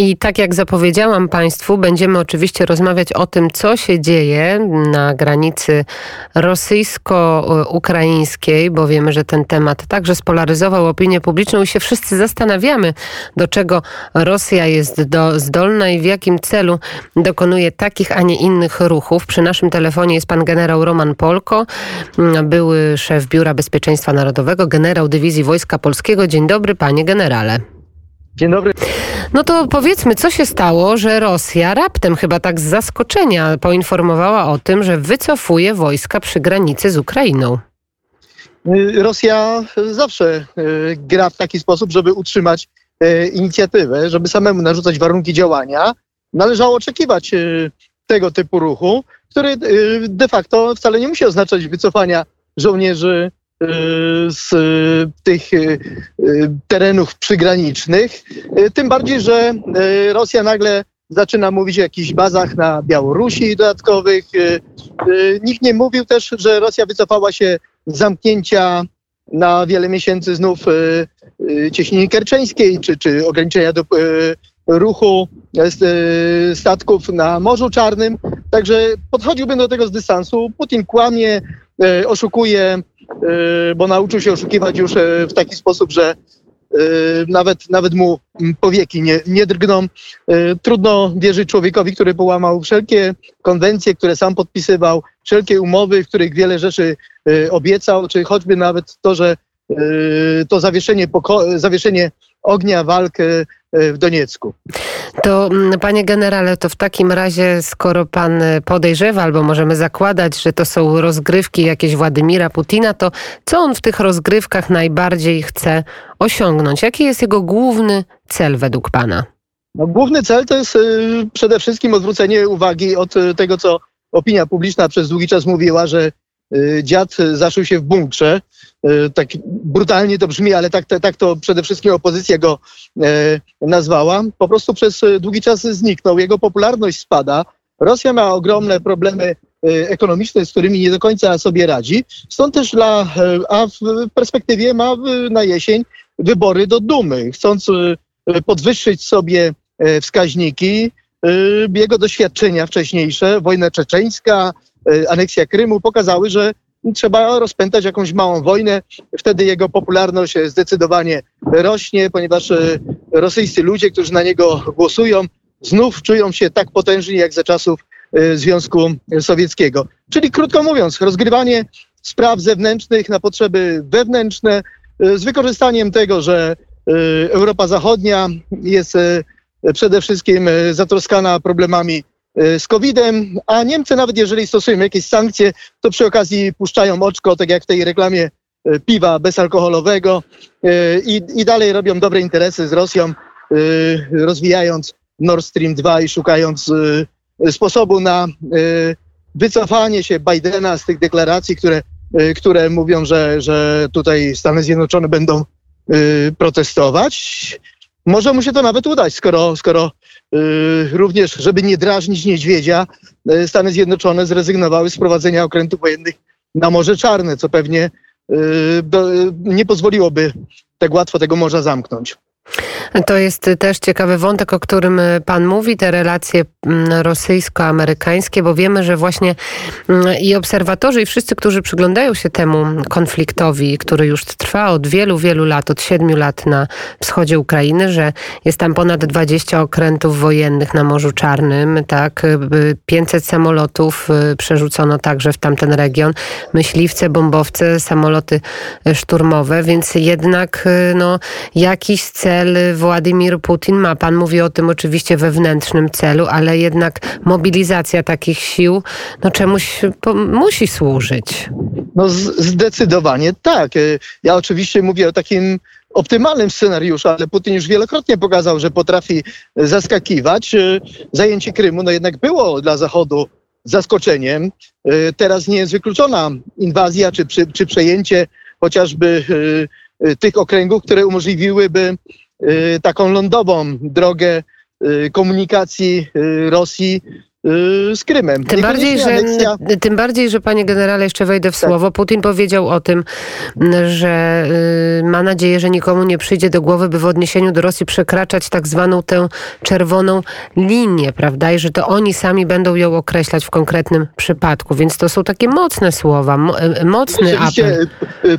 I tak jak zapowiedziałam Państwu, będziemy oczywiście rozmawiać o tym, co się dzieje na granicy rosyjsko-ukraińskiej, bo wiemy, że ten temat także spolaryzował opinię publiczną i się wszyscy zastanawiamy, do czego Rosja jest do, zdolna i w jakim celu dokonuje takich, a nie innych ruchów. Przy naszym telefonie jest pan generał Roman Polko, były szef Biura Bezpieczeństwa Narodowego, generał Dywizji Wojska Polskiego. Dzień dobry, panie generale. Dzień dobry. No to powiedzmy, co się stało, że Rosja raptem chyba tak z zaskoczenia poinformowała o tym, że wycofuje wojska przy granicy z Ukrainą. Y, Rosja zawsze y, gra w taki sposób, żeby utrzymać y, inicjatywę, żeby samemu narzucać warunki działania. Należało oczekiwać tego typu ruchu, który de facto wcale nie musi oznaczać wycofania żołnierzy z tych terenów przygranicznych. Tym bardziej, że Rosja nagle zaczyna mówić o jakichś bazach na Białorusi dodatkowych. Nikt nie mówił też, że Rosja wycofała się z zamknięcia na wiele miesięcy znów cieśniny kerczeńskiej, czy, czy ograniczenia do ruchu statków na Morzu Czarnym. Także podchodziłbym do tego z dystansu. Putin kłamie, oszukuje Y, bo nauczył się oszukiwać już e, w taki sposób, że y, nawet, nawet mu powieki nie, nie drgną. Y, trudno wierzyć człowiekowi, który połamał wszelkie konwencje, które sam podpisywał, wszelkie umowy, w których wiele rzeczy obiecał, czy choćby nawet to, że to zawieszenie, zawieszenie ognia walk w Doniecku. To mm, panie generale, to w takim razie, skoro pan podejrzewa, albo możemy zakładać, że to są rozgrywki jakieś Władimira Putina, to co on w tych rozgrywkach najbardziej chce osiągnąć? Jaki jest jego główny cel według pana? No, główny cel to jest y, przede wszystkim odwrócenie uwagi od y, tego, co opinia publiczna przez długi czas mówiła, że y, dziad zaszył się w bunkrze. E, tak brutalnie to brzmi, ale tak, tak to przede wszystkim opozycja go e, nazwała, po prostu przez długi czas zniknął. Jego popularność spada. Rosja ma ogromne problemy e, ekonomiczne, z którymi nie do końca sobie radzi. Stąd też dla, a w perspektywie ma na jesień wybory do Dumy. Chcąc podwyższyć sobie wskaźniki, jego doświadczenia wcześniejsze, wojna czeczeńska, aneksja Krymu pokazały, że trzeba rozpętać jakąś małą wojnę. Wtedy jego popularność zdecydowanie rośnie, ponieważ e, rosyjscy ludzie, którzy na niego głosują, znów czują się tak potężni jak za czasów e, Związku Sowieckiego. Czyli krótko mówiąc, rozgrywanie spraw zewnętrznych na potrzeby wewnętrzne e, z wykorzystaniem tego, że Europa Zachodnia jest przede wszystkim zatroskana problemami z COVID-em, a Niemcy nawet jeżeli stosują jakieś sankcje, to przy okazji puszczają oczko, tak jak w tej reklamie y, piwa bezalkoholowego y, i, i dalej robią dobre interesy z Rosją, rozwijając Nord Stream 2 i szukając sposobu na wycofanie się Bidena z tych deklaracji, które, które mówią, że, że tutaj Stany Zjednoczone będą protestować. Może mu się to nawet udać, skoro, skoro yy, również, żeby nie drażnić niedźwiedzia, yy, Stany Zjednoczone zrezygnowały z prowadzenia okrętów wojennych na Morze Czarne, co pewnie yy, do, nie pozwoliłoby tak łatwo tego morza zamknąć. To jest też ciekawy wątek, o którym Pan mówi, te relacje mm, rosyjsko-amerykańskie, bo wiemy, że właśnie mm, i obserwatorzy, i wszyscy, którzy przyglądają się temu konfliktowi, który już trwa od wielu, wielu lat, od siedmiu lat na wschodzie Ukrainy, że jest tam ponad 20 okrętów wojennych na Morzu Czarnym, tak, 500 samolotów y, przerzucono także w tamten region, myśliwce, bombowce, samoloty szturmowe, więc jednak no, jakiś cel Władimir Putin ma. Pan mówi o tym oczywiście wewnętrznym celu, ale jednak mobilizacja takich sił no czemuś musi służyć. No zdecydowanie tak. Y, ja oczywiście mówię o takim optymalnym scenariuszu, ale Putin już wielokrotnie pokazał, że potrafi zaskakiwać. Y, zajęcie Krymu no jednak było dla Zachodu zaskoczeniem. Y, teraz nie jest wykluczona inwazja czy, czy, przejęcie chociażby tych okręgów, które umożliwiłyby taką lądową drogę y, komunikacji y, Rosji z Krymem. Tym bardziej, że, tym bardziej, że panie generale, jeszcze wejdę w tak. słowo, Putin powiedział o tym, że ma nadzieję, że nikomu nie przyjdzie do głowy, by w odniesieniu do Rosji przekraczać tak zwaną tę czerwoną linię, prawda? I że to oni sami będą ją określać w konkretnym przypadku. Więc to są takie mocne słowa, mocny apel.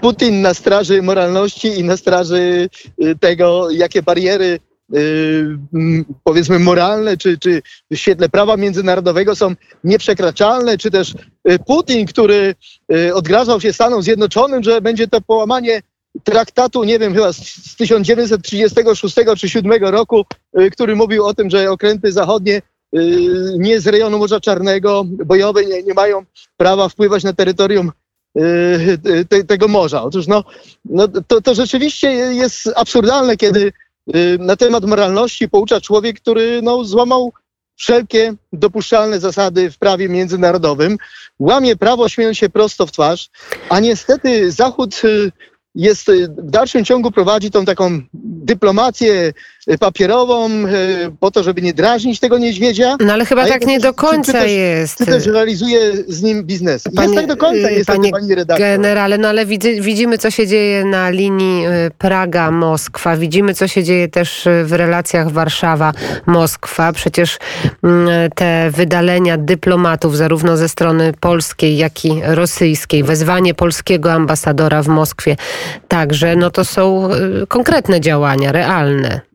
Putin na straży moralności i na straży tego, jakie bariery Y, powiedzmy moralne, czy, czy w świetle prawa międzynarodowego są nieprzekraczalne, czy też y, Putin, który y, odgrażał się Stanom Zjednoczonym, że będzie to połamanie traktatu, nie wiem, chyba z 1936 czy 7 roku, który mówił o tym, że okręty zachodnie nie z rejonu Morza Czarnego, bojowe, nie, nie mają prawa wpływać na terytorium te, tego morza. Otóż no, no to, to rzeczywiście jest absurdalne, kiedy Y, na temat moralności poucza człowiek, który no, złamał wszelkie dopuszczalne zasady w prawie międzynarodowym, łamie prawo śmiejąc się prosto w twarz, a niestety Zachód y, jest y, w dalszym ciągu prowadzi tą taką dyplomację y, papierową y, po to, żeby nie drażnić tego niedźwiedzia. No ale chyba tak nie do końca czy, czy jest. Czy też realizuje z nim biznes. Panie, jest tak do końca, niestety, panie, pani redaktor. Generale, no ale widzimy, co się dzieje na linii Praga-Moskwa. Widzimy, co się dzieje też w relacjach Warszawa-Moskwa. Przecież mm, te wydalenia dyplomatów zarówno ze strony polskiej, jak i rosyjskiej, wezwanie polskiego ambasadora w Moskwie także, no to są y, konkretne działania, realne.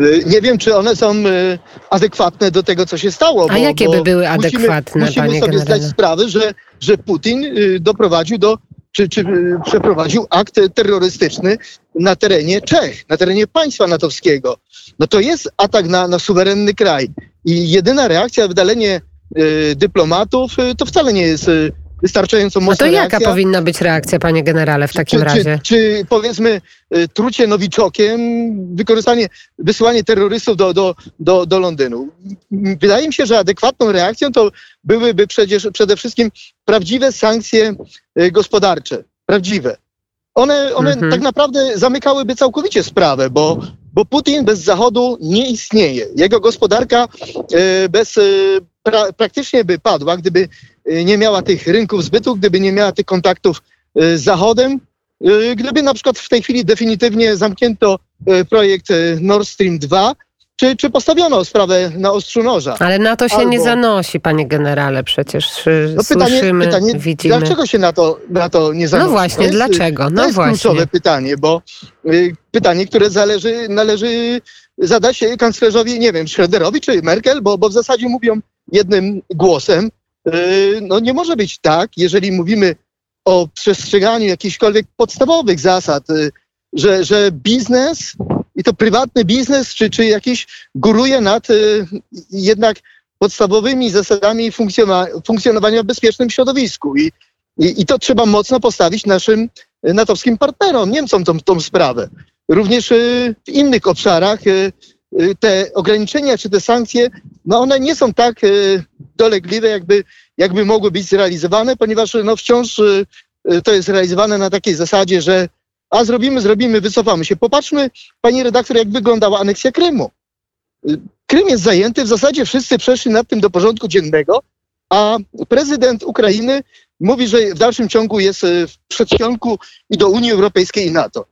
Y, nie wiem, czy one są y, adekwatne do tego, co się stało. A jakie by były adekwatne, musimy, musimy sobie zdać sprawę, że, że Putin doprowadził do, czy, czy przeprowadził akt terrorystyczny na terenie Czech, na terenie państwa natowskiego. No to jest atak na, na suwerenny kraj. I jedyna reakcja, wydalenie y, dyplomatów, y, to wcale nie jest y, wystarczająco mocna A to jaka reakcja. powinna być reakcja, panie generale, w takim czy, razie? Czy, czy, powiedzmy y, trucie nowiczokiem, wykorzystanie, wysyłanie terrorystów do, do, do, do Londynu? Wydaje mi się, że adekwatną reakcją to byłyby przecież przede wszystkim prawdziwe sankcje y, gospodarcze. Prawdziwe. One, one mhm. tak naprawdę zamykałyby całkowicie sprawę, bo, bo Putin bez Zachodu nie istnieje. Jego gospodarka y, bez pra, praktycznie by padła, gdyby nie miała tych rynków zbytu, gdyby nie miała tych kontaktów y, z Zachodem, y, gdyby na przykład w tej chwili definitywnie zamknięto projekt Nord Stream 2, czy, czy postawiono sprawę na ostrzu noża. Ale na to się Albo... nie zanosi, panie generale, przecież no słyszymy, pytanie, pytanie, widzimy. Dlaczego się na to, na to nie zanosi? No właśnie, jest, dlaczego? No to jest właśnie. kluczowe pytanie, bo y, pytanie, które zależy, należy zadać kanclerzowi, nie wiem, Schröderowi czy Merkel, bo, bo w zasadzie mówią jednym głosem. Y, no nie może być tak, jeżeli mówimy o przestrzeganiu jakichśkolwiek podstawowych zasad, y, że, że biznes i to prywatny biznes, czy, czy jakiś góruje nad y, jednak podstawowymi zasadami funkcjonowania w bezpiecznym środowisku. I, i, I, to trzeba mocno postawić naszym natowskim partnerom, Niemcom tą, tą sprawę. Również w innych obszarach te ograniczenia czy te sankcje, no one nie są tak y, dolegliwe, jakby, jakby mogły być zrealizowane, ponieważ no wciąż y, to jest realizowane na takiej zasadzie, że a zrobimy, zrobimy, wycofamy się. Popatrzmy, pani redaktor, jak wyglądała aneksja Krymu. Krym jest zajęty, w zasadzie wszyscy przeszli nad tym do porządku dziennego, a prezydent Ukrainy mówi, że w dalszym ciągu jest w przedsionku i do Unii Europejskiej i NATO.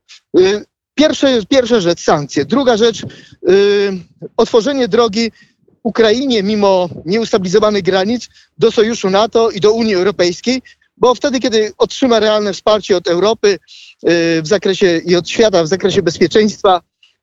Pierwsze, pierwsza rzecz sankcje. Druga rzecz yy, otworzenie drogi Ukrainie mimo nieustabilizowanych granic do sojuszu NATO i do Unii Europejskiej, bo wtedy, kiedy otrzyma realne wsparcie od Europy yy, w zakresie i od świata w zakresie bezpieczeństwa,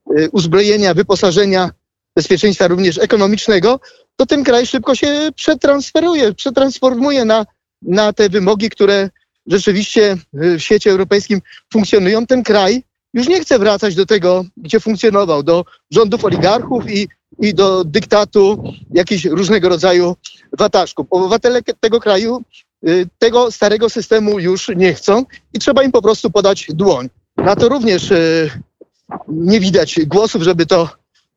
yy, uzbrojenia, wyposażenia, bezpieczeństwa również ekonomicznego, to ten kraj szybko się przetransferuje, przetransformuje na, na te wymogi, które rzeczywiście w świecie europejskim funkcjonują. Ten kraj już nie chce wracać do tego, gdzie funkcjonował, do rządów oligarchów i, i do dyktatu jakichś różnego rodzaju wataszków. Obywatele tego kraju y, tego starego systemu już nie chcą i trzeba im po prostu podać dłoń. Na to również y, nie widać głosów, żeby to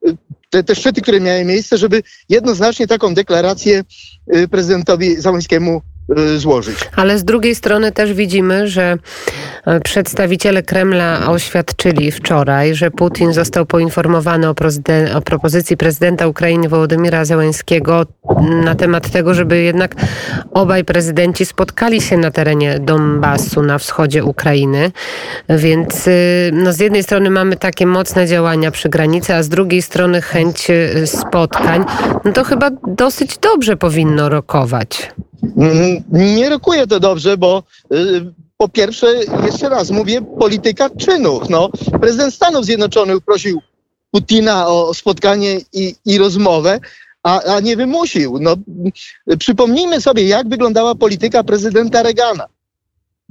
y, te, te szczyty, które miały miejsce, żeby jednoznacznie taką deklarację prezydentowi Zamońskiemu złożyć. Ale z drugiej strony też widzimy, że przedstawiciele Kremla oświadczyli wczoraj, że Putin został poinformowany o, o propozycji prezydenta Ukrainy Wołodymira Zełenskiego na temat tego, żeby jednak obaj prezydenci spotkali się na terenie Donbasu na wschodzie Ukrainy. Więc y, no, z jednej strony mamy takie mocne działania przy granicy, a z drugiej strony chęć y, spotkań. No to chyba dosyć dobrze powinno rokować. Mm, nie rokuje to dobrze, bo y, po pierwsze, jeszcze raz mówię, polityka czynów. No, prezydent Stanów Zjednoczonych prosił Putina o spotkanie i, i rozmowę, a, a nie wymusił. No, przypomnijmy sobie, jak wyglądała polityka prezydenta Reagana.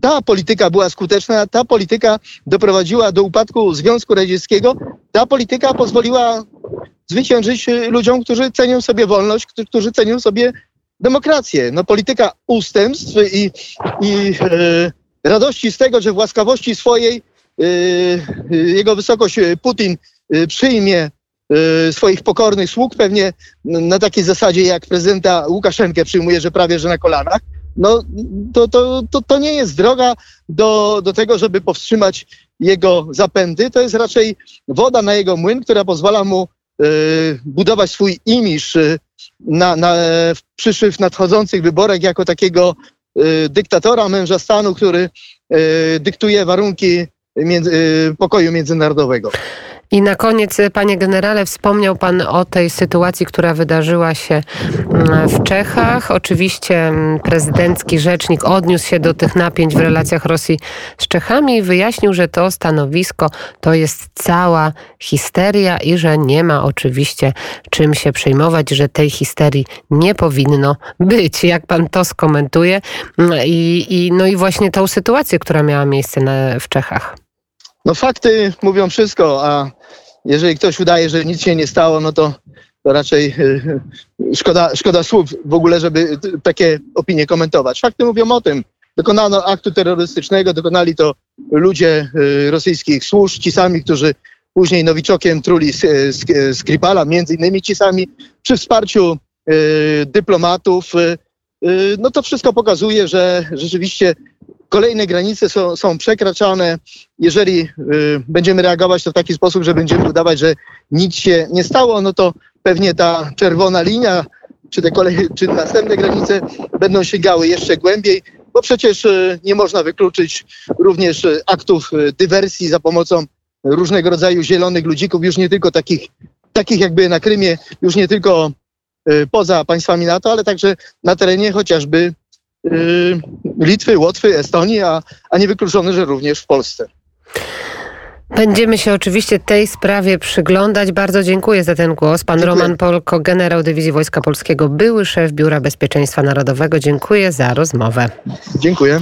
Ta polityka była skuteczna, ta polityka doprowadziła do upadku Związku Radzieckiego, ta polityka pozwoliła zwyciężyć ludziom, którzy cenią sobie wolność, którzy cenią sobie demokrację. No, polityka ustępstw i, i e, radości z tego, że w łaskawości swojej e, e jego wysokość Putin e, przyjmie Y, swoich pokornych sług, pewnie na takiej zasadzie jak prezydenta Łukaszenkę przyjmuje, że prawie że na kolanach, no to, to, to, to nie jest droga do, do tego, żeby powstrzymać jego zapędy. To jest raczej woda na jego młyn, która pozwala mu budować swój imiż na, na, w przyszłych nadchodzących wyborach jako takiego y, dyktatora, męża stanu, który y, dyktuje warunki między, y, pokoju międzynarodowego. I na koniec, panie generale, wspomniał pan o tej sytuacji, która wydarzyła się mm, w Czechach. Oczywiście mm, prezydencki rzecznik odniósł się do tych napięć w relacjach Rosji z Czechami i wyjaśnił, że to stanowisko to jest cała histeria i że nie ma oczywiście czym się przejmować, że tej histerii nie powinno być. Jak pan to skomentuje? Mm, I, i, no i właśnie tą sytuację, która miała miejsce na, w Czechach. No fakty mówią wszystko, a jeżeli ktoś udaje, że nic się nie stało, no to, to raczej y, szkoda, szkoda słów w ogóle, żeby takie opinie komentować. Fakty mówią o tym. Dokonano aktu terrorystycznego, dokonali to ludzie y, rosyjskich służb, ci sami, którzy później Nowiczokiem truli Skripala, między innymi ci sami, przy wsparciu y, dyplomatów. No to wszystko pokazuje, że rzeczywiście kolejne granice są, są przekraczane. Jeżeli y, będziemy reagować to w taki sposób, że będziemy udawać, że nic się nie stało, no to pewnie ta czerwona linia, czy te kolej, czy następne granice będą sięgały jeszcze głębiej, bo przecież y, nie można wykluczyć również y, aktów y, dywersji za pomocą różnego rodzaju zielonych ludzików, już nie tylko takich, takich jakby na Krymie, już nie tylko y, poza państwami NATO, ale także na terenie chociażby Litwy, Łotwy, Estonii, a, a niewykluczone, że również w Polsce. Będziemy się oczywiście tej sprawie przyglądać. Bardzo dziękuję za ten głos. Pan dziękuję. Roman Polko, generał Dywizji Wojska Polskiego, były szef Biura Bezpieczeństwa Narodowego. Dziękuję za rozmowę. Dziękuję.